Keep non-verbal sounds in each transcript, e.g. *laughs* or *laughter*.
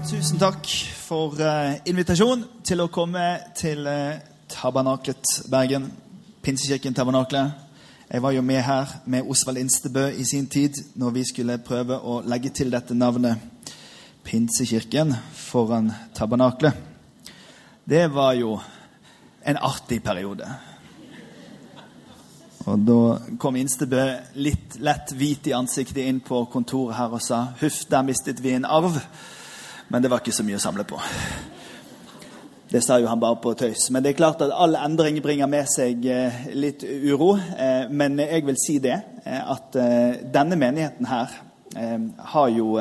Tusen takk for uh, invitasjonen til å komme til uh, Tabernaklet Bergen. Pinsekirken Tabernaklet. Jeg var jo med her med Osvald Instebø i sin tid når vi skulle prøve å legge til dette navnet Pinsekirken foran Tabernaklet. Det var jo en artig periode. Og da kom Instebø litt lett hvit i ansiktet inn på kontoret her og sa huff, der mistet vi en arv. Men det var ikke så mye å samle på. Det sa jo han bare på tøys. Men det er klart at all endring bringer med seg eh, litt uro. Eh, men jeg vil si det, eh, at denne menigheten her har jo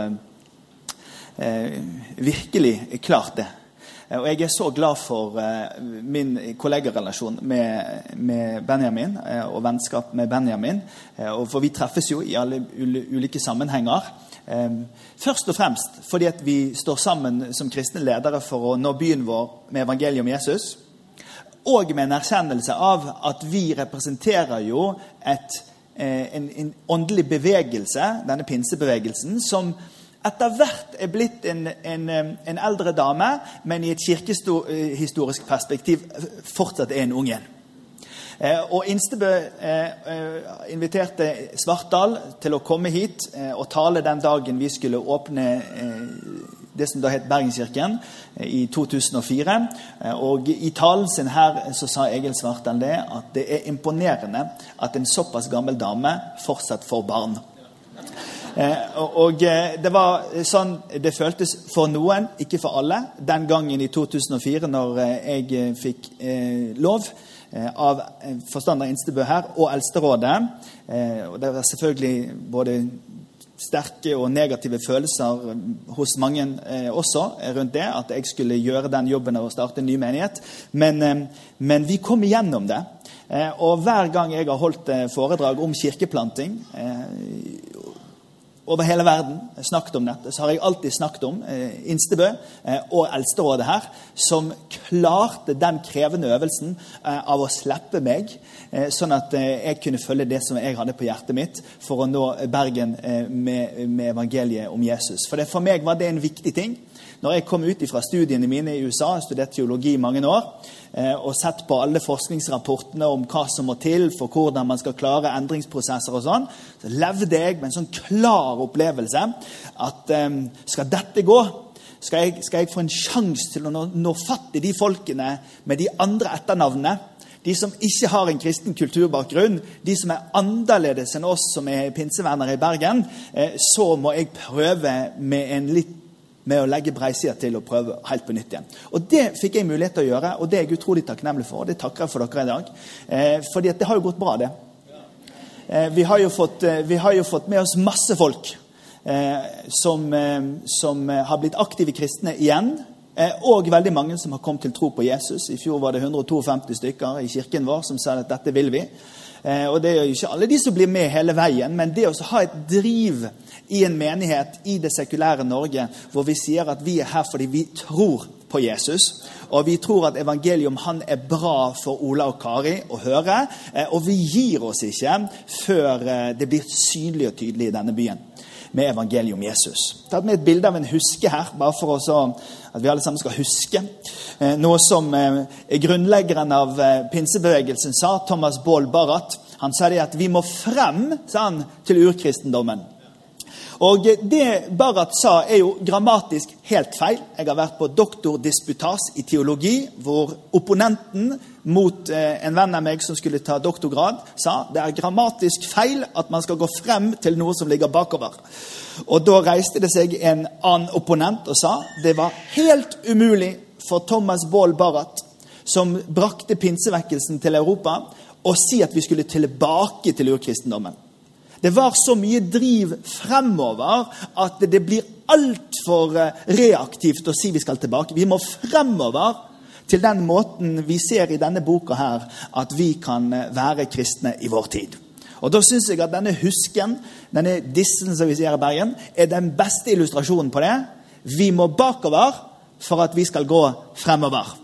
virkelig klart det. Og jeg er så glad for min kollegarelasjon med, Benjamin og vennskap med Benjamin. For vi treffes jo i alle ulike sammenhenger. Først og fremst fordi at vi står sammen som kristne ledere for å nå byen vår med evangeliet om Jesus. Og med en erkjennelse av at vi representerer jo et, eh, en, en åndelig bevegelse, denne pinsebevegelsen, som etter hvert er blitt en, en, en eldre dame, men i et kirkehistorisk perspektiv fortsatt er en ung en. Eh, og Instebø eh, eh, inviterte Svartdal til å komme hit og tale den dagen vi skulle åpne det som da het Bergenskirken, i 2004. Og I talen sin her så sa Egil Svartdal det at det er imponerende at en såpass gammel dame fortsatt får barn. Og det var sånn det føltes for noen, ikke for alle, den gangen i 2004 når jeg fikk lov Eh, av eh, forstander Instebø her og Eldsterådet. Eh, og det var selvfølgelig både sterke og negative følelser hos mange også rundt det, at jeg skulle gjøre den jobben av å starte en ny menighet. Men, men vi kom igjennom det. Og hver gang jeg har holdt foredrag om kirkeplanting over hele verden snakket om dette, så har jeg alltid snakket om eh, Instebø eh, og Eldsterådet her, som klarte den krevende øvelsen eh, av å slippe meg, eh, sånn at eh, jeg kunne følge det som jeg hadde på hjertet mitt, for å nå Bergen eh, med, med, evangeliet om Jesus. For, det, for meg var det en viktig ting. Når jeg kom ut fra studiene mine i USA, jeg studerte teologi i mange år, Eh, og sett på alle forskningsrapportene om hva som må til for hvordan man skal klare endringsprosesser og sånn, så levde jeg med en sånn klar opplevelse at um, skal dette gå, skal jeg, skal jeg få en sjanse til å nå, nå fatt i de folkene med de andre etternavnene, de som ikke har en kristen kulturbakgrunn, de som er annerledes enn oss som er pinsevennere i Bergen, eh, så må jeg prøve med en litt med å legge breisida til og prøve helt på nytt igjen. Og Det fikk jeg mulighet til å gjøre, og det er jeg utrolig takknemlig for. og Det takker jeg for dere i dag. Eh, fordi det har jo gått bra, det. Eh, vi, har fått, eh, vi, har jo fått, med oss masse folk eh, som, eh, som, har blitt aktive kristne igjen. Eh, og veldig mange som har kommet til tro på Jesus. I fjor var det 152 stykker i kirken vår som sa at dette vil vi. Og det er jo ikke alle de som blir med hele veien, men det å ha et driv i en menighet i det sekulære Norge hvor vi sier at vi er her fordi vi tror på Jesus. Og vi tror at evangeliet om han er bra for Ola og Kari å høre. Eh, og vi gir oss ikke før eh, det blir synlig og tydelig i denne byen med evangeliet om Jesus. Tatt med et bilde av en huske her, bare for at vi alle sammen skal huske. Eh, noe som grunnleggeren av pinsebevegelsen sa, Thomas Baal Barrat. Han sa det at vi må frem han, til urkristendommen. Og Det Barrat sa, er jo grammatisk helt feil. Jeg har vært på doktordisputas i teologi, hvor opponenten mot eh, en venn av meg som skulle ta doktorgrad, sa det er grammatisk feil at man skal gå frem til noe som ligger bakover. Og Da reiste det seg en annen opponent og sa det var helt umulig for Thomas Baal Barrat, som brakte pinsevekkelsen til Europa, å si at vi skulle tilbake til urkristendommen. Det var så mye driv fremover at det blir altfor eh, reaktivt å si vi skal tilbake. Vi må fremover til den måten vi ser i denne boka her, at vi kan være kristne i vår tid. Og Da syns jeg at denne husken, denne dissen som vi sier i Bergen, er den beste illustrasjonen på det. Vi må bakover for at vi skal gå fremover.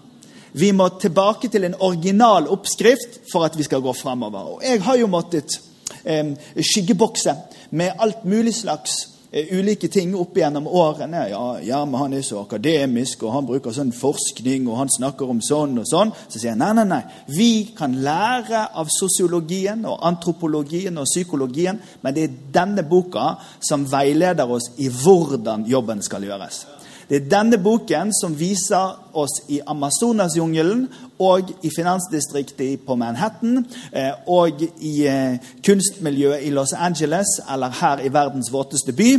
Vi må tilbake til en original oppskrift for at vi skal gå fremover. Og jeg har jo måttet eh, skyggebokse med alt mulig slags eh, ulike ting opp gjennom årene. Ja, ja, men han er så akademisk, og han bruker sånn forskning, og han snakker om sånn og sånn. Så sier jeg nei, nei, nei. Vi kan lære av sosiologien og antropologien og psykologien, men det er denne boka som veileder oss i hvordan jobben skal gjøres. Det er denne boken som viser oss i Amazonasjungelen og i finansdistriktet på Manhattan eh, og i eh, kunstmiljøet i Los Angeles, eller her i verdens våteste by,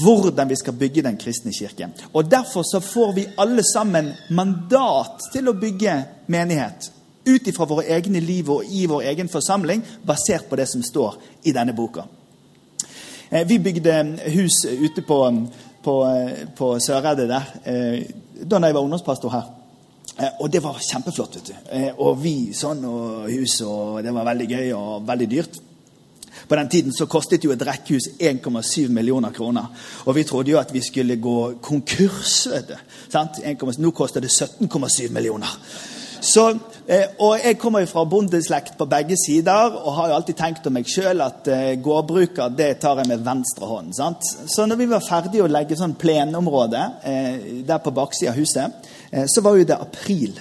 hvordan vi skal bygge den kristne kirken. Og Derfor så får vi alle sammen mandat til å bygge menighet. Ut ifra våre egne liv og i vår egen forsamling, basert på det som står i denne boka. Eh, vi bygde hus ute på på, eh, på Søreide der eh, da jeg var ungdomspastor her. Eh, og det var kjempeflott. vet du. Og vi sånn, og hus, og det var veldig gøy og veldig dyrt. På den tiden så kostet jo et rekkehus 1,7 millioner kroner. Og vi trodde jo at vi skulle gå konkurs. vet du. Sant? Nå koster det 17,7 millioner. Så, og Jeg kommer jo fra bondeslekt på begge sider og har jo alltid tenkt om meg sjøl at eh, gårdbruker det tar jeg med venstre hånd. sant? Så når vi var ferdige å legge sånn plenområde eh, der på baksida av huset, eh, så var jo det april.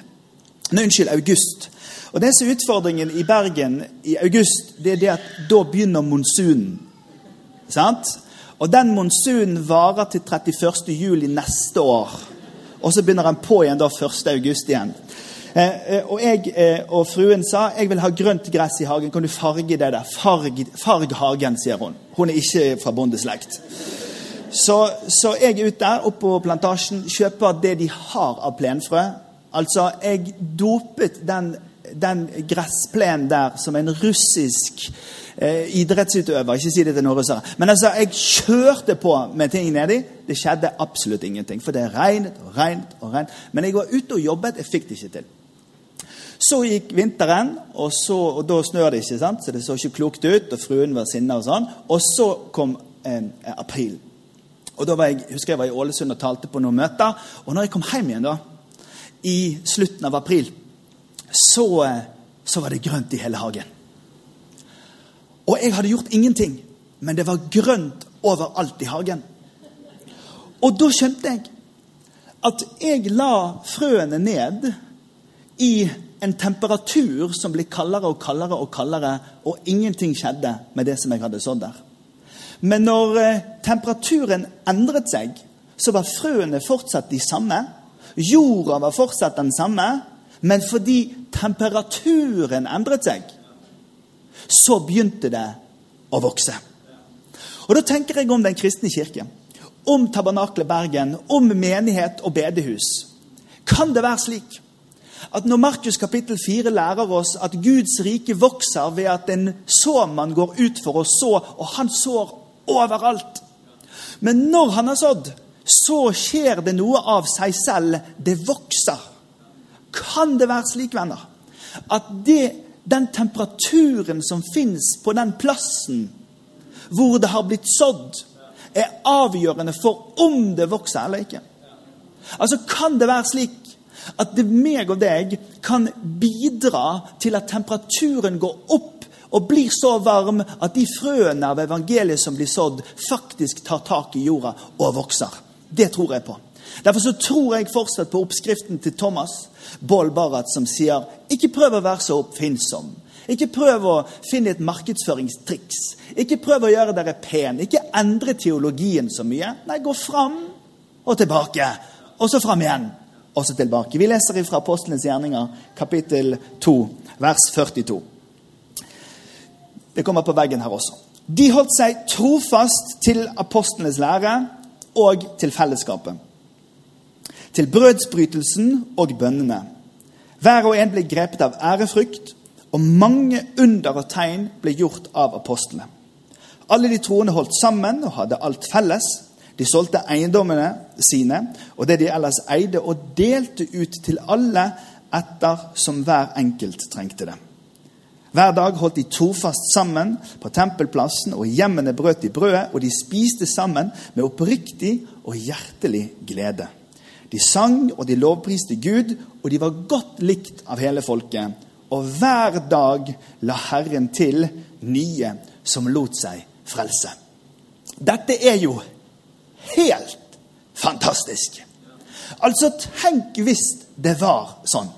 Nei, unnskyld, august. Og det som er utfordringen i Bergen i august, det er det at da begynner monsunen. Sant? Og den monsunen varer til 31. juli neste år. Og så begynner den på igjen da 1. august igjen. Eh, eh, og jeg eh, og fruen sa jeg vil ha grønt gress i hagen. Kan du farge det der? Farg, farg hagen, sier hun. Hun er ikke fra bondeslekt. Så, så, jeg er ute der oppe på plantasjen, kjøper det de har av plenfrø. Altså, jeg dopet den, den gressplenen der som en russisk eh, idrettsutøver. Ikke si det til noen russere. Men altså, jeg kjørte på med ting nedi. Det skjedde absolutt ingenting. For det regnet og regnet og regnet. Men jeg var ute og jobbet. Jeg fikk det ikke til. Så gikk vinteren, og, så, og da snør det ikke, sant? så det så ikke klokt ut. Og fruen var sinna og sånn. Og så kom eh, april. Og da var jeg, husker jeg var i Ålesund og talte på noen møter. Og når jeg kom hjem igjen da, i slutten av april, så, eh, så var det grønt i hele hagen. Og jeg hadde gjort ingenting, men det var grønt overalt i hagen. Og da skjønte jeg at jeg la frøene ned i en temperatur som ble kaldere og kaldere og kaldere, og ingenting skjedde med det som jeg hadde sådd der. Men når eh, temperaturen endret seg, så var frøene fortsatt de samme. Jorda var fortsatt den samme, men fordi temperaturen endret seg, så begynte det å vokse. Og Da tenker jeg om Den kristne kirke, om Tabernakle Bergen, om menighet og bedehus. Kan det være slik at når Markus kapittel 4 lærer oss at Guds rike vokser ved at en såmann går ut for å så, og han sår overalt Men når han har sådd, så skjer det noe av seg selv. Det vokser. Kan det være slik, venner, at det, den temperaturen som fins på den plassen hvor det har blitt sådd, er avgjørende for om det vokser eller ikke? Altså, Kan det være slik at det meg og deg kan bidra til at temperaturen går opp og blir så varm at de frøene av evangeliet som blir sådd, faktisk tar tak i jorda og vokser. Det tror jeg på. Derfor så tror jeg fortsatt på oppskriften til Thomas Boll Barrat, som sier ikke prøv å være så oppfinnsom. Ikke prøv å finne et markedsføringstriks. Ikke prøv å gjøre dere pen. Ikke endre teologien så mye. Nei, gå fram og tilbake, og så fram igjen også tilbake. Vi leser fra Apostlenes gjerninger, kapittel 2, vers 42. Det kommer på veggen her også. De holdt seg trofast til apostlenes lære og til fellesskapet. Til brødsbrytelsen og bønnene. Hver og en ble grepet av ærefrykt, og mange under og tegn ble gjort av apostlene. Alle de troende holdt sammen og hadde alt felles. De solgte eiendommene sine og det de ellers eide, og delte ut til alle etter som hver enkelt trengte det. Hver dag holdt de trofast sammen på tempelplassen, og i hjemmene brøt de brødet, og de spiste sammen med oppriktig og hjertelig glede. De sang og de lovpriste Gud, og de var godt likt av hele folket. Og hver dag la Herren til nye som lot seg frelse. Dette er jo helt fantastisk. Altså, tenk hvis det var sånn.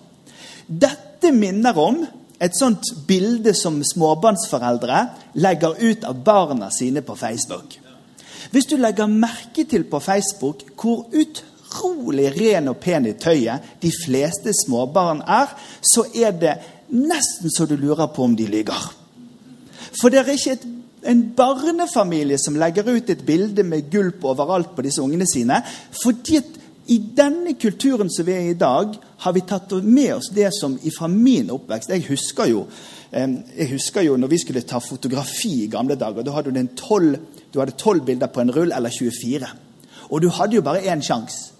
Dette minner om et sånt bilde som småbarnsforeldre legger ut av barna sine på Facebook. Hvis du legger merke til på Facebook hvor utrolig ren og pen i tøyet de fleste småbarn er, så er det nesten så du lurer på om de lyver. For det er ikke et, en barnefamilie som legger ut et bilde med gulp overalt på disse ungene sine. fordi at i denne kulturen som vi er i i dag, har vi tatt med oss det som fra min oppvekst Jeg husker jo jeg husker jo når vi skulle ta fotografi i gamle dager. Da hadde du, 12, du hadde 12 bilder på en rull, eller 24. Og du hadde jo bare én sjanse.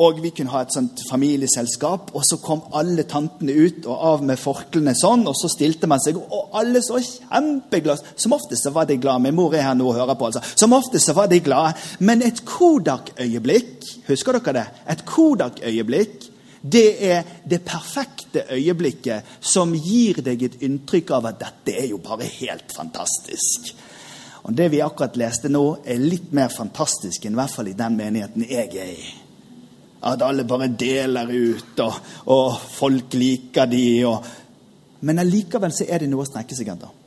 Og vi kunne ha et sånt familieselskap, og så kom alle tantene ut og av med forklene sånn, og så stilte man seg, og alle så kjempeglade. Som oftest så var de glade. Min mor er her nå og hører på. altså. Som oftest så var de glade. Men et Kodak-øyeblikk, husker dere det? Et Kodak-øyeblikk, det er det perfekte øyeblikket som gir deg et inntrykk av at dette er jo bare helt fantastisk. Og Det vi akkurat leste nå, er litt mer fantastisk enn i hvert fall i den menigheten jeg er i. At alle bare deler ut, og, og folk liker de. Og, men allikevel så er det noe å strekke seg etter.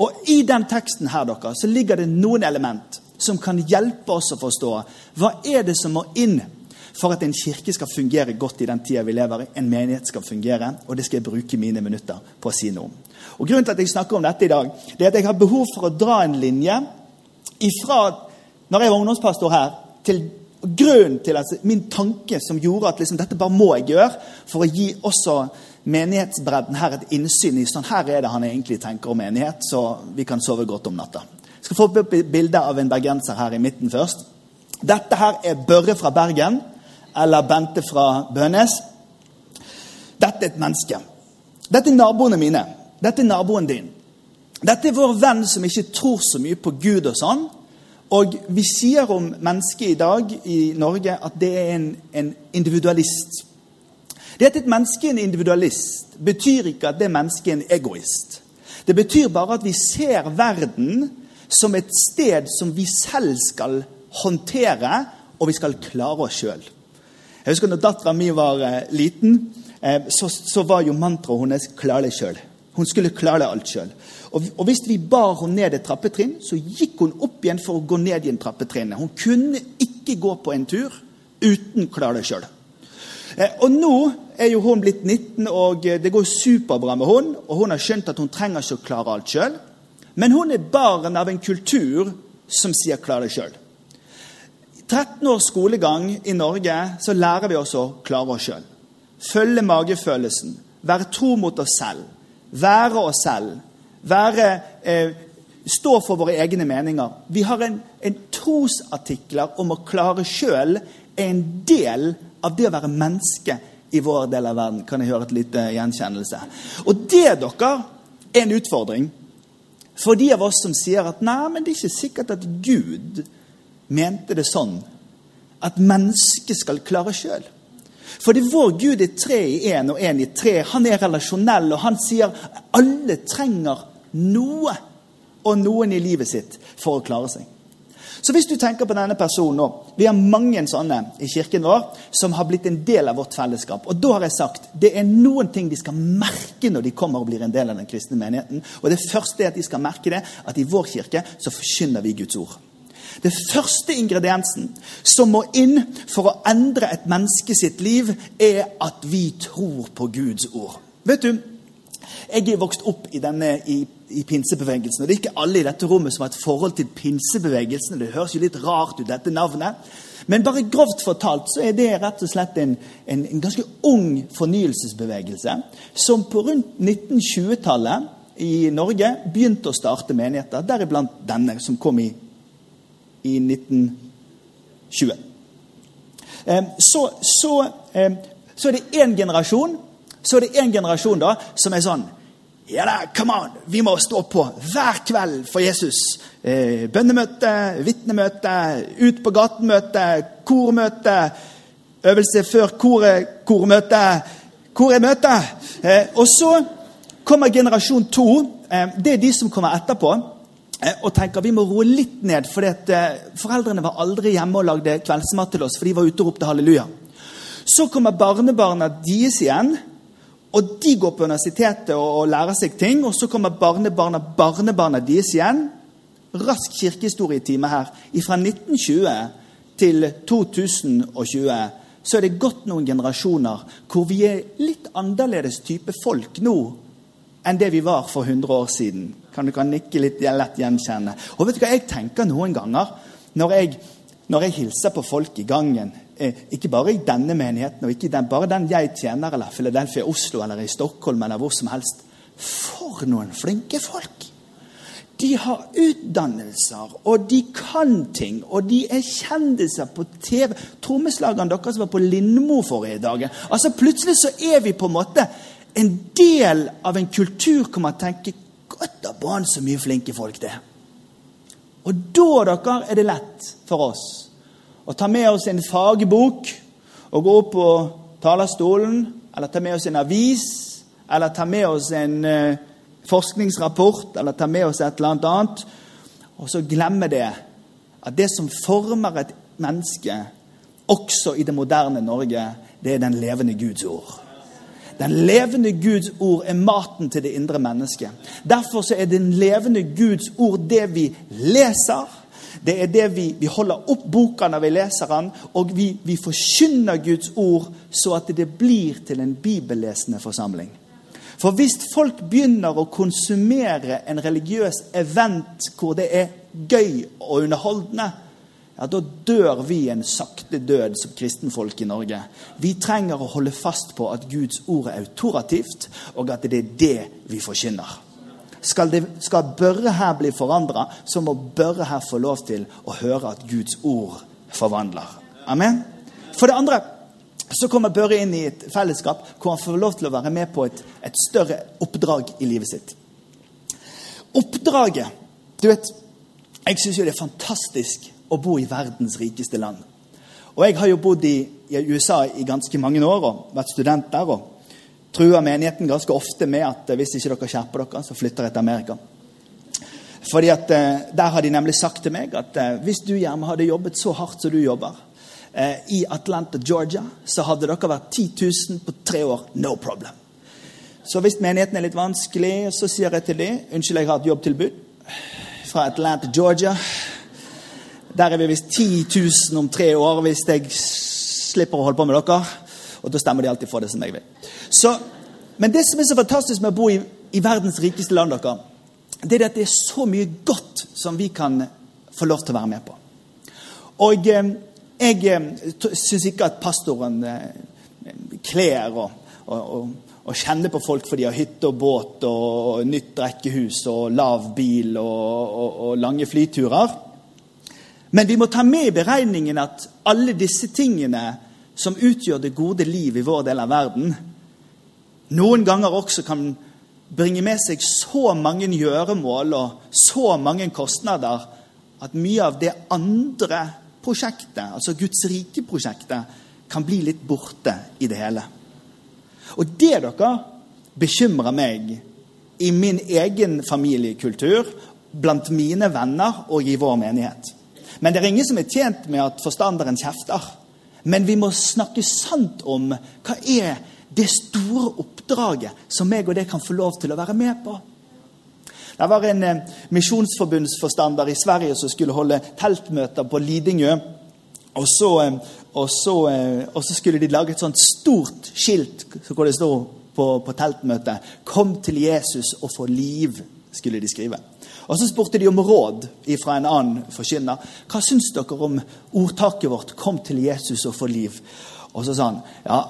Og i den teksten her dere, så ligger det noen element som kan hjelpe oss å forstå hva er det som må inn for at en kirke skal fungere godt i den tida vi lever i. En menighet skal fungere, og det skal jeg bruke mine minutter på å si noe om. Og Grunnen til at jeg snakker om dette i dag, det er at jeg har behov for å dra en linje ifra når jeg var ungdomspastor her, til Grunnen til at min tanke som gjorde at liksom, dette bare må jeg gjøre, for å gi også menighetsbredden her et innsyn i sånn her er det han egentlig tenker om menighet, så vi kan sove godt om natta. Jeg skal få opp et bilde av en bergenser her i midten først. Dette her er Børre fra Bergen, eller Bente fra Bønes. Dette er et menneske. Dette er naboene mine. Dette er naboen din. Dette er vår venn som ikke tror så mye på Gud og sånn, og vi sier om mennesket i dag i Norge at det er en, en individualist. Det at et menneske er en individualist, betyr ikke at det mennesket er en egoist. Det betyr bare at vi ser verden som et sted som vi selv skal håndtere, og vi skal klare oss sjøl. Jeg husker når dattera mi var eh, liten, eh, så, så, var jo mantraet hennes 'klar deg sjøl'. Hun skulle klare alt sjøl. Og, hvis vi bar henne ned et trappetrinn, så gikk hun opp igjen for å gå ned igjen trappetrinnet. Hun kunne ikke gå på en tur uten klare det sjøl. Eh, og nå er jo hun blitt 19, og eh, det går superbra med hun, og hun har skjønt at hun trenger ikke å klare alt sjøl. Men hun er barn av en kultur som sier 'klar det sjøl'. 13 års skolegang i Norge så lærer vi oss å klare oss sjøl. Følge magefølelsen. Være tro mot oss selv. Være oss selv være, eh, stå for våre egne meninger. Vi har en, en trosartikler om å klare sjøl er en del av det å være menneske i vår del av verden. Kan jeg høre et lite gjenkjennelse? Og det, dere, er en utfordring for de av oss som sier at nei, men det er ikke sikkert at Gud mente det sånn at mennesket skal klare sjøl. Fordi vår Gud er tre i én og én i tre. Han er relasjonell, og han sier alle trenger noe og noen i livet sitt for å klare seg. Så hvis du tenker på denne personen nå Vi har mange sånne i kirken vår som har blitt en del av vårt fellesskap. Og da har jeg sagt det er noen ting de skal merke når de kommer og blir en del av den kristne menigheten. Og det første er at de skal merke det, at i vår kirke så forkynner vi Guds ord. Det første ingrediensen som må inn for å endre et menneske sitt liv, er at vi tror på Guds ord. Vet du, jeg er vokst opp i, denne, i, i, pinsebevegelsen. og Det er ikke alle i dette rommet som har et forhold til pinsebevegelsen. Det høres jo litt rart ut, dette navnet. Men bare grovt fortalt så er det rett og slett en, en, en ganske ung fornyelsesbevegelse som på rundt 1920-tallet i Norge begynte å starte menigheter, deriblant denne, som kom i, i 1920. Så, så, så er det én generasjon Så er det en generasjon da som er sånn Ja da, come on! Vi må stå på hver kveld for Jesus. Eh, bønnemøte, vitnemøte, ut på gaten-møte, kormøte. Øvelse før koret, kormøte. Hvor er møtet? Eh, og så kommer generasjon to. Eh, det er de som kommer etterpå. Eh, og tenker vi må roe litt ned, for eh, foreldrene var aldri hjemme og lagde kveldsmat til oss, for de var ute og ropte halleluja. Så kommer barnebarna deres igjen, og de går på universitetet og, og lærer seg ting. Og så kommer barnebarna barnebarna deres igjen. Rask kirkehistorietime her. Fra 1920 til 2020 så er det gått noen generasjoner hvor vi er litt annerledes type folk nå enn det vi var for 100 år siden. Kan du kan nikke litt lett gjenkjenne. Og vet du hva jeg tenker noen ganger når jeg, når jeg hilser på folk i gangen? Eh, ikke bare i denne menigheten, og ikke den, bare den jeg tjener, eller Philadelphia, Oslo eller i Stockholm eller hvor som helst. For noen flinke folk! De har utdannelser, og de kan ting, og de er kjendiser på TV. Trommeslageren deres var på Lindmo forrige dag. Altså Plutselig så er vi på en måte en del av en kultur hvor man tenker Godt da barn så mye flinke folk det Og da dere, er det lett for oss å ta med oss en fagbok og gå opp på talerstolen, eller ta med oss en avis, eller ta med oss en uh, forskningsrapport, eller ta med oss et eller annet, og så glemme det at det som former et menneske, også i det moderne Norge, det er den levende Guds ord. Den levende Guds ord er maten til det indre mennesket. Derfor er den levende Guds ord det vi leser. Det er det vi, vi holder opp boka når vi leser den, og vi, vi forkynner Guds ord så at det blir til en bibellesende forsamling. For hvis folk begynner å konsumere en religiøs event hvor det er gøy og underholdende, ja, da dør vi en sakte død som kristenfolk i Norge. Vi trenger å holde fast på at Guds ord er autorativt, og at det er det vi forkynner. Skal, det, skal Børre her bli forandra, så må Børre her få lov til å høre at Guds ord forvandler. Amen. For det andre så kommer Børre inn i et fellesskap hvor han får lov til å være med på et, et større oppdrag i livet sitt. Oppdraget Du vet, jeg syns jo det er fantastisk å bo i verdens rikeste land. Og Jeg har jo bodd i, USA i ganske mange år og vært student der. og Truer menigheten ganske ofte med at hvis ikke dere skjerper dere, så flytter jeg til Amerika. Fordi at eh, Der har de nemlig sagt til meg at eh, hvis du hjemme hadde jobbet så hardt som du jobber eh, i Atlanta, Georgia, så hadde dere vært 10 000 på tre år. No problem. Så hvis menigheten er litt vanskelig, så sier jeg til dem unnskyld, jeg har et jobbtilbud fra Atlanta, Georgia. Der er vi visst 10 000 om tre år hvis jeg slipper å holde på med dere. Og da stemmer de alltid for det som jeg vil. Så, men det som er så fantastisk med å bo i, i verdens rikeste land, dere, det er at det er så mye godt som vi kan få lov til å være med på. Og eh, jeg eh, syns ikke at pastoren eh, kler og, å, og, og, kjenner på folk fordi de har hytte og båt og, nytt rekkehus og lav bil og lange flyturer. Men vi må ta med i beregningen at alle disse tingene som utgjør det gode liv i vår del av verden, noen ganger også kan bringe med seg så mange gjøremål og så mange kostnader at mye av det andre prosjektet, altså Guds rike-prosjektet, kan bli litt borte i det hele. Og det dere bekymrer meg i min egen familiekultur, blant mine venner og i vår menighet. Men det er ingen som er tjent med at forstanderen kjefter. Men vi må snakke sant om hva er det store oppdraget som meg og det kan få lov til å være med på. Det var en eh, misjonsforbundsforstander i Sverige som skulle holde teltmøter på Lidingø. Og så, eh, og, så, eh, og så, skulle de lage et sånt stort skilt hvor det stod på, på teltmøtet 'Kom til Jesus og få liv', skulle de skrive. Og Så spurte de om råd fra en annen forkynner. Hva syns dere om ordtaket vårt 'Kom til Jesus og få liv'? Og så sa han ja,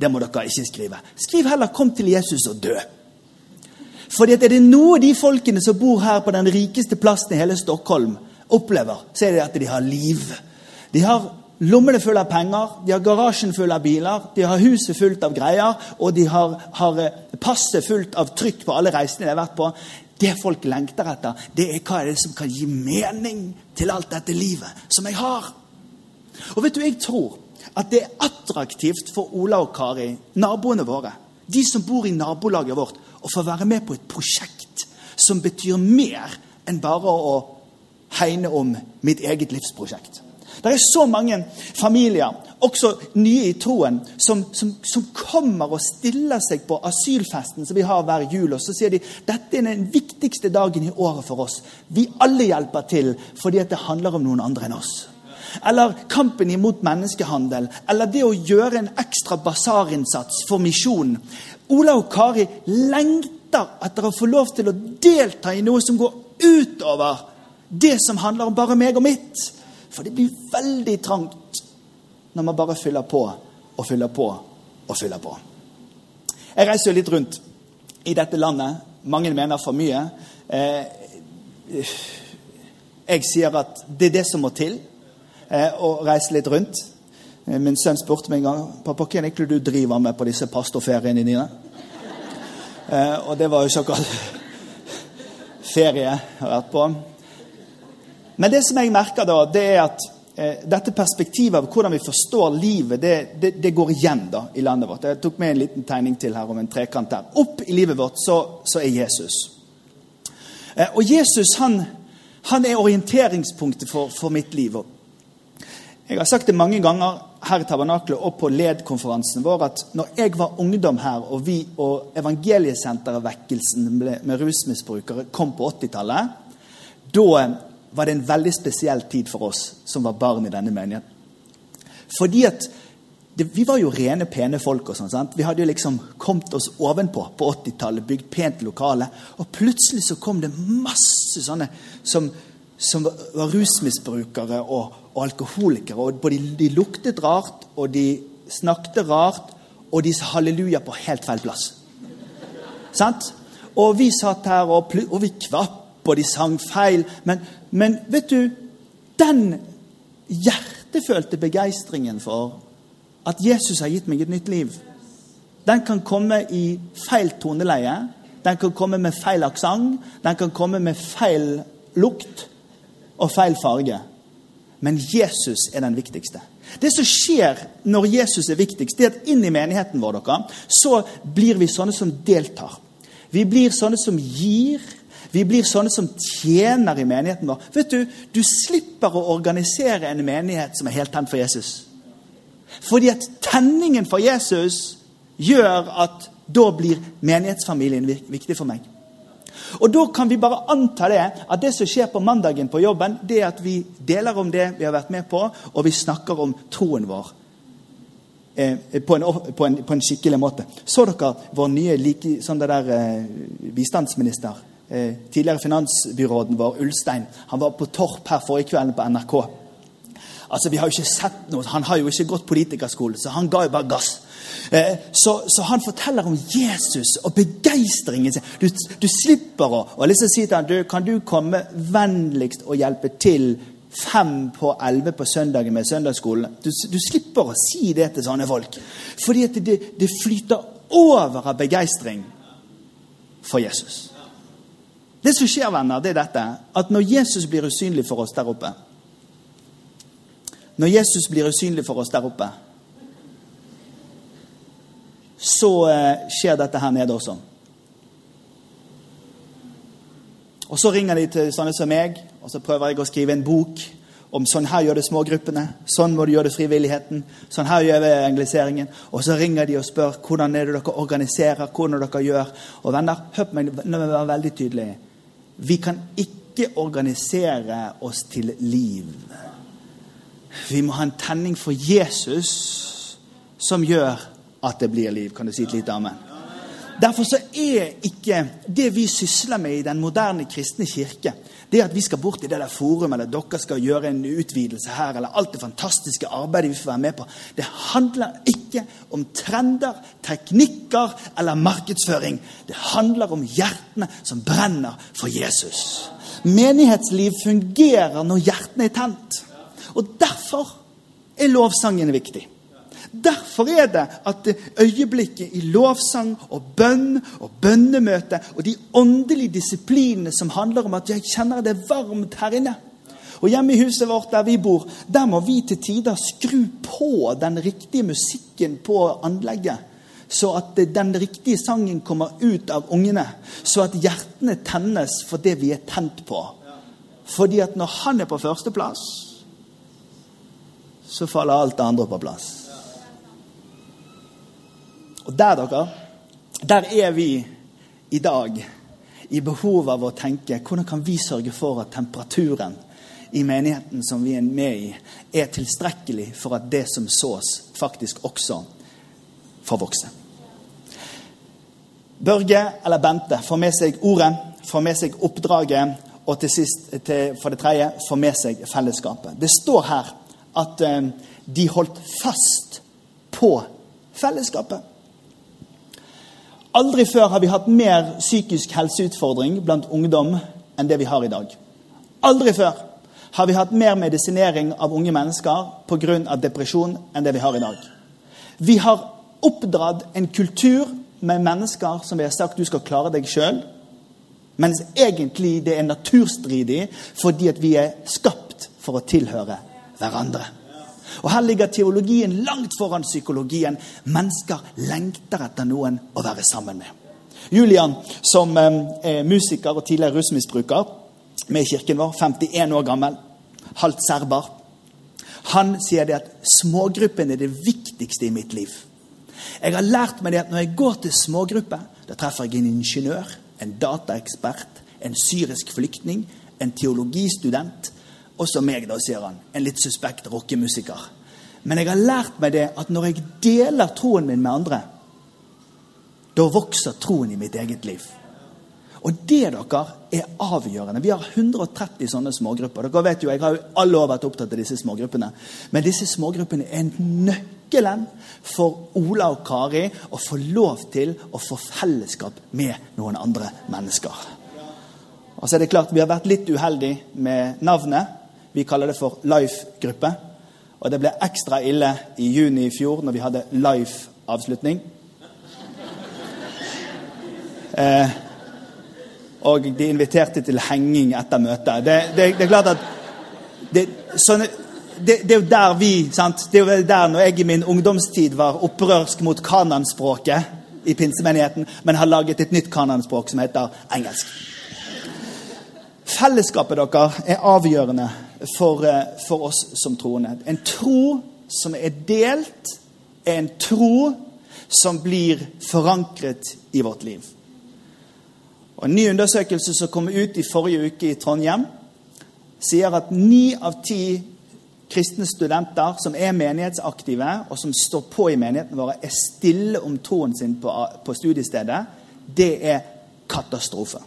det må dere ikke skrive. Skriv heller 'Kom til Jesus og dø'. Fordi at er det noe de folkene som bor her på den rikeste plassen i hele Stockholm, opplever, så er det at de har liv. De har lommene fulle av penger, de har garasjen full av biler, de har huset fullt av greier, og de har, har eh, passet fullt av trykk på alle reisene de har vært på. Det folk lengter etter, det er hva er det som kan gi mening til alt dette livet som jeg har. Og vet du, Jeg tror at det er attraktivt for Ola og Kari, naboene våre, de som bor i nabolaget vårt, å få være med på et prosjekt som betyr mer enn bare å hegne om mitt eget livsprosjekt. Det er så mange familier, også nye i troen, som, som, som, kommer og stiller seg på asylfesten som vi har hver jul. Og så sier de dette er den viktigste dagen i året for oss. Vi alle hjelper til fordi det handler om noen andre enn oss. Eller kampen imot menneskehandel. Eller det å gjøre en ekstra basarinnsats for misjonen. Ola og Kari lengter etter å få lov til å delta i noe som går utover det som handler om bare meg og mitt. For det blir veldig trangt når man bare fyller på og fyller på og fyller på. Jeg reiser jo litt rundt i dette landet. Mange mener for mye. Eh, jeg sier at det er det som må til, eh, å reise litt rundt. Eh, min sønn spurte meg en gang pappa, hva er det du driver med på disse pastorferiene dine. Og det var jo ikke akkurat *laughs* ferie jeg har vært på. Men det som jeg merker da, det er at eh, dette perspektivet av hvordan vi forstår livet, det, det, det, går igjen da i landet vårt. Jeg tok med en liten tegning til her om en trekant der. Opp i livet vårt så, så er Jesus. Eh, og Jesus han, han er orienteringspunktet for, for, mitt liv. Jeg har sagt det mange ganger her i Tabernaklet og på LED-konferansen vår at når jeg var ungdom her, og vi og evangeliesenteret Vekkelsen med rusmisbrukere kom på 80-tallet, da var det en veldig spesiell tid for oss som var barn i denne menigheten. Fordi at det, Vi var jo rene, pene folk. og sånn, sant? Vi hadde jo liksom kommet oss ovenpå på 80-tallet, bygd pent lokale. Og plutselig så kom det masse sånne som, som var rusmisbrukere og, og alkoholikere. og både de, de luktet rart, og de snakket rart, og de sa halleluja på helt feil plass. Sant? Og vi satt her, og, og vi kvapp og de sang feil. Men, men vet du Den hjertefølte begeistringen for at Jesus har gitt meg et nytt liv, den kan komme i feil toneleie. Den kan komme med feil aksent. Den kan komme med feil lukt og feil farge. Men Jesus er den viktigste. Det som skjer når Jesus er viktigst, det er at inn i menigheten vår dere, så blir vi sånne som deltar. Vi blir sånne som gir, vi blir sånne som tjener i menigheten vår. Vet Du du slipper å organisere en menighet som er helt tent for Jesus. Fordi at tenningen for Jesus gjør at da blir menighetsfamilien viktig for meg. Og Da kan vi bare anta det, at det som skjer på mandagen på jobben, det er at vi deler om det vi har vært med på, og vi snakker om troen vår eh, på, en, på, en, på, en, skikkelig måte. Så dere vår nye like, sånn det der, eh, bistandsminister? Eh, tidligere finansbyråden vår, Ulstein, han var på Torp her forrige kvelden på NRK. Altså, vi har jo ikke sett noe, Han har jo ikke gått politikerskole, så han ga jo bare gass. Eh, så, så, han forteller om Jesus og begeistringen sin. Du, du, slipper å og liksom si til han, Kan du komme vennligst og hjelpe til fem på elleve på søndagen med søndagsskolen? Du, du, slipper å si det til sånne folk. Fordi det, det flyter over av begeistring for Jesus. Det som skjer, venner, det er dette at når Jesus blir usynlig for oss der oppe Når Jesus blir usynlig for oss der oppe, så eh, skjer dette her nede også. Og Så ringer de til sånne som meg, og så prøver jeg å skrive en bok om sånn her gjør det smågruppene, sånn må du gjøre det frivilligheten, sånn her gjør vi evangeliseringen. Og så ringer de og spør hvordan er det dere organiserer, hvordan dere gjør. Og venner, hør på meg, la meg være veldig tydelig. Vi kan ikke organisere oss til liv. Vi må ha en tenning for Jesus som gjør at det blir liv. Kan du si et lite amen? Derfor så er ikke det vi sysler med i den moderne kristne kirke, det at vi skal bort i det der forumet, eller dere skal gjøre en utvidelse her, eller alt det fantastiske arbeidet vi får være med på, det handler ikke om trender, teknikker eller markedsføring. Det handler om hjertene som brenner for Jesus. Menighetsliv fungerer når hjertene er tent. Og derfor er lovsangen viktig. Derfor er det at øyeblikket i lovsang og bønn og bønnemøte og de åndelige disiplinene som handler om at jeg kjenner det varmt her inne Og hjemme i huset vårt der vi bor, der må vi til tider skru på den riktige musikken på anlegget. Så at den riktige sangen kommer ut av ungene. Så at hjertene tennes for det vi er tent på. Fordi at når han er på førsteplass, så faller alt det andre på plass. Og der, dere, der er vi i dag i behov av å tenke hvordan kan vi sørge for at temperaturen i menigheten som vi er med i, er tilstrekkelig for at det som sås, faktisk også får vokse. Børge eller Bente får med seg ordet, får med seg oppdraget, og til sist, til, for det tredje, får med seg fellesskapet. Det står her at eh, de holdt fast på fellesskapet. Aldri før har vi hatt mer psykisk helseutfordring blant ungdom enn det vi har i dag. Aldri før har vi hatt mer medisinering av unge mennesker pga. depresjon enn det vi har i dag. Vi har oppdratt en kultur med mennesker som vi har sagt du skal klare deg sjøl, mens egentlig det er naturstridig fordi at vi er skapt for å tilhøre hverandre. Og Her ligger teologien langt foran psykologien. Mennesker lengter etter noen å være sammen med. Julian, som eh, er musiker og tidligere rusmisbruker med kirken vår, 51 år gammel, halvt serber, han sier det at smågruppen er det viktigste i mitt liv. Jeg har lært meg det at når jeg går til smågruppe, da treffer jeg en ingeniør, en dataekspert, en syrisk flyktning, en teologistudent, også meg, da, sier han. En litt suspekt rockemusiker. Men jeg har lært meg det at når jeg deler troen min med andre, da vokser troen i mitt eget liv. Og det dere er avgjørende. Vi har 130 sånne smågrupper. Dere vet jo, Jeg har jo alle år vært opptatt av disse smågruppene. Men disse smågruppene er nøkkelen for Ola og Kari å få lov til å få fellesskap med noen andre mennesker. Og så er det klart Vi har vært litt uheldige med navnet. Vi kaller det for Life-gruppe. Og det ble ekstra ille i juni i fjor når vi hadde Life-avslutning. *laughs* Eh, og de inviterte til henging etter møtet. Det, det, det er klart at det, sånne, det, er jo der vi sant? Det er jo der når jeg i min ungdomstid var opprørsk mot kananspråket i pinsemenigheten, men har laget et nytt kananspråk som heter engelsk. Fellesskapet deres er avgjørende for, eh, for, oss som troende. En tro som er delt, er en tro som blir forankret i vårt liv. Og En ny undersøkelse som kom ut i forrige uke i Trondheim, sier at ni av ti kristne studenter som er menighetsaktive, og som står på i menigheten våre, er stille om troen sin på, på studiestedet. Det er katastrofe.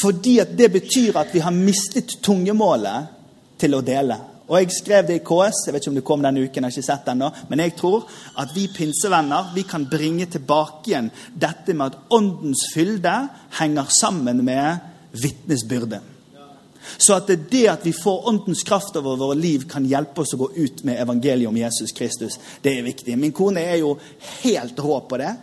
Fordi at det betyr at vi har mistet tungemålet til å dele. Og Jeg skrev det i KS, jeg vet ikke om det kom denne uken, jeg har ikke sett det ennå, men jeg tror at vi pinsevenner vi kan bringe tilbake igjen dette med at åndens fylde henger sammen med vitnesbyrde. Så at det, det at vi får åndens kraft over våre liv, kan hjelpe oss å gå ut med evangeliet om Jesus Kristus, det er viktig. Min kone er jo helt rå på det.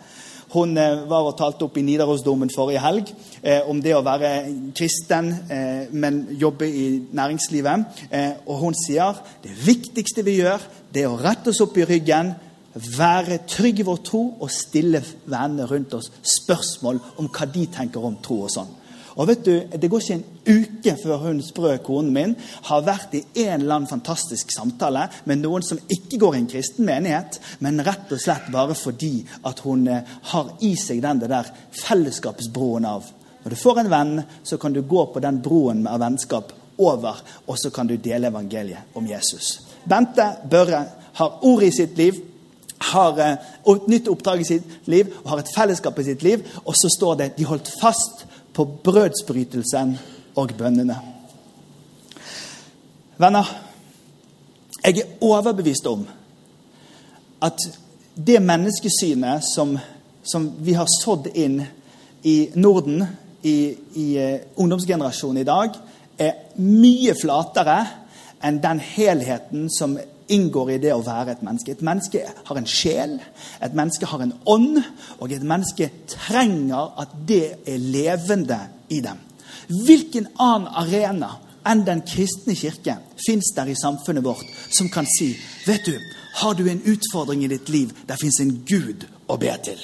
Hun eh, var og talte opp i Nidarosdomen forrige helg eh, om det å være kristen, eh, men jobbe i næringslivet. og hun sier det viktigste vi gjør, det er å rette oss opp i ryggen, være trygge i vår tro og stille vennene rundt oss spørsmål om hva de tenker om tro og sånn. Og vet du, Det går ikke en uke før hun sprø konen min har vært i en eller annen fantastisk samtale med noen som ikke går i en kristen menighet, men rett og slett bare fordi at hun eh, har i seg den der fellesskapsbroen av Når du får en venn, så kan du gå på den broen av vennskap over, og så kan du dele evangeliet om Jesus. Bente Børre har ord i sitt liv har et eh, nytt oppdrag i sitt liv og har et fellesskap i sitt liv. Og så står det de holdt fast på brødsbrytelsen og bønnene. Venner, jeg er overbevist om at det menneskesynet som, som vi har sådd inn i Norden, i, i uh, ungdomsgenerasjonen i dag, er mye flatere enn den helheten som inngår i det å være et menneske. Et menneske har en sjel, et menneske har en ånd, og et menneske trenger at det er levende i dem. Hvilken annen arena enn den kristne kirke fins der i samfunnet vårt som kan si Vet du, har du en utfordring i ditt liv, der fins en Gud å be til.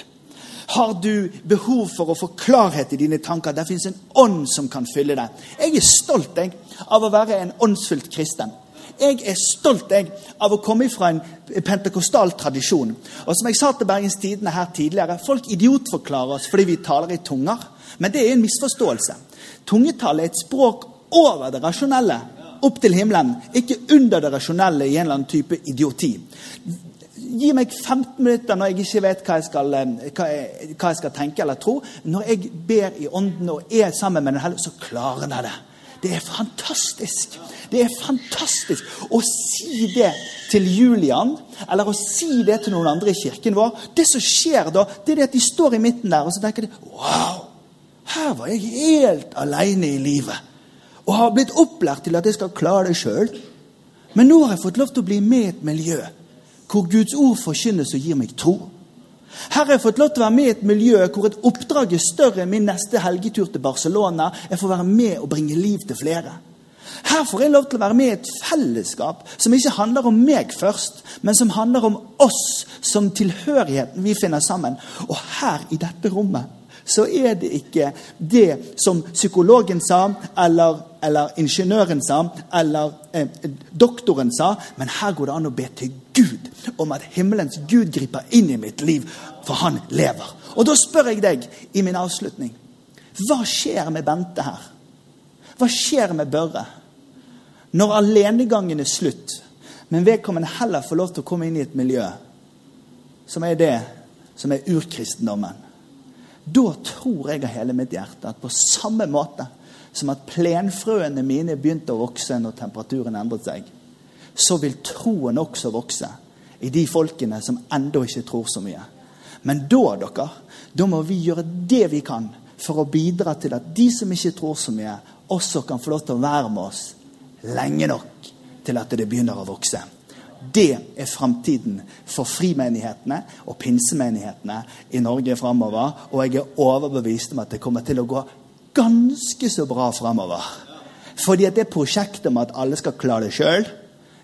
Har du behov for å få klarhet i dine tanker, der fins en ånd som kan fylle deg. Jeg er stolt jeg, av å være en åndsfylt kristen. Jeg er stolt jeg, av å komme fra en pentekostal tradisjon. Og som jeg sa til Bergens Tidende her tidligere, Folk idiotforklarer oss fordi vi taler i tunger. Men det er en misforståelse. Tungetall er et språk over det rasjonelle, opp til himmelen. Ikke under det rasjonelle i en eller annen type idioti. Gi meg 15 minutter når jeg ikke vet hva jeg, skal, eh, hva jeg, hva jeg skal tenke eller tro. Når jeg ber i ånden og er sammen med Den hellige, så klarer jeg det. Det er fantastisk. Det er fantastisk å si det til Julian, eller å si det til noen andre i kirken vår. Det som skjer da, det er at de står i midten der og så tenker de, Wow! Her var jeg helt alene i livet. Og har blitt opplært til at jeg skal klare det sjøl. Men nå har jeg fått lov til å bli med i et miljø hvor Guds ord forkynnes og gir meg tro. Her har jeg fått lov til å være med i et miljø hvor et oppdrag er større enn min neste helgetur til Barcelona. Jeg får være med og bringe liv til flere. Her får jeg lov til å være med i et fellesskap som ikke handler om meg først, men som handler om oss som tilhørigheten vi finner sammen. Og her i dette rommet så er det ikke det som psykologen sa, eller, eller ingeniøren sa, eller eh, doktoren sa, men her går det an å be til Gud om at himmelens Gud griper inn i mitt liv, for han lever. Og da spør jeg deg i min avslutning hva skjer med Bente her? Hva skjer med Børre? Når alenegangen er slutt, men vedkommende heller får lov til å komme inn i et miljø som er det som er urkristendommen da tror jeg av hele mitt hjerte at på samme måte som at plenfrøene mine begynte å vokse når temperaturen endret seg, så vil troen også vokse i de folkene som ennå ikke tror så mye. Men da, dere, da må vi gjøre det vi kan for å bidra til at de som ikke tror så mye, også kan få lov til å være med oss lenge nok til at det begynner å vokse. Det er framtiden for frimenighetene og pinsemenighetene i Norge framover. Og jeg er overbevist om at det kommer til å gå ganske så bra framover. Fordi at det prosjektet om at alle skal klare det sjøl,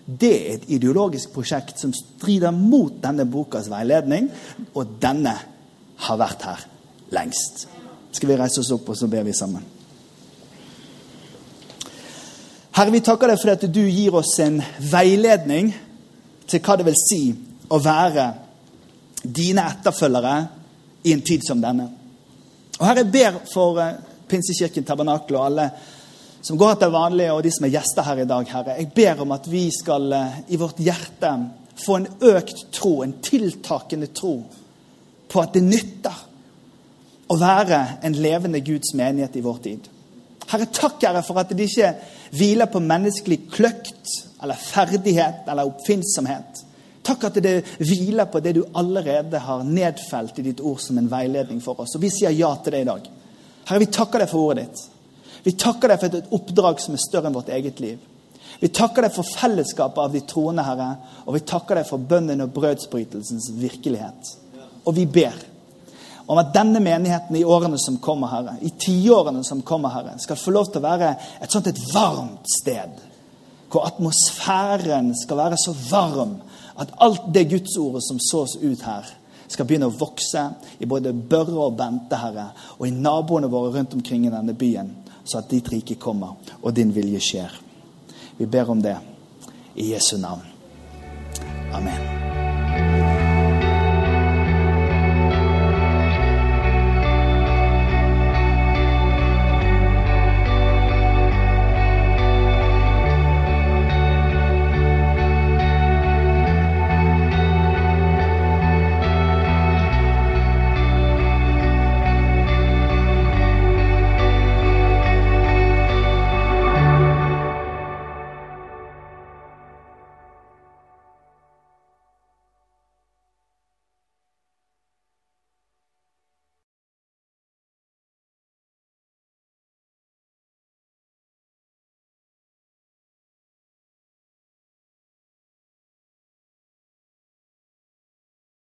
det er et ideologisk prosjekt som strider mot denne bokas veiledning, og denne har vært her lengst. Skal vi reise oss opp, og så ber vi sammen. Herre, vi takker deg for at du gir oss en veiledning til hva det vil si å være dine etterfølgere i en tid som denne. Og Herre, jeg ber for uh, Pinsekirken Tabernakel og alle som går etter vanlig, og de som er gjester her i dag, Herre. Jeg ber om at vi skal uh, i vårt hjerte få en økt tro, en tiltakende tro, på at det nytter å være en levende Guds menighet i vår tid. Herre, takk Herre, for at det ikke hviler på menneskelig kløkt eller ferdighet eller oppfinnsomhet. Takk at det hviler på det du allerede har nedfelt i ditt ord som en veiledning for oss. Og vi sier ja til det i dag. Herre, vi takker deg for ordet ditt. Vi takker deg for et oppdrag som er større enn vårt eget liv. Vi takker deg for fellesskapet av de troende, Herre, og vi takker deg for bønnen og brødsbrytelsens virkelighet. Og vi ber om at denne menigheten i årene som kommer, Herre, i tiårene som kommer, Herre, skal få lov til å være et sånt et varmt sted hvor atmosfæren skal være så varm at alt det gudsordet som sås ut her, skal begynne å vokse i både Børre og Bente, Herre, og i naboene våre rundt omkring i denne byen, så at ditt rike kommer, og din vilje skjer. Vi ber om det i Jesu navn. Amen.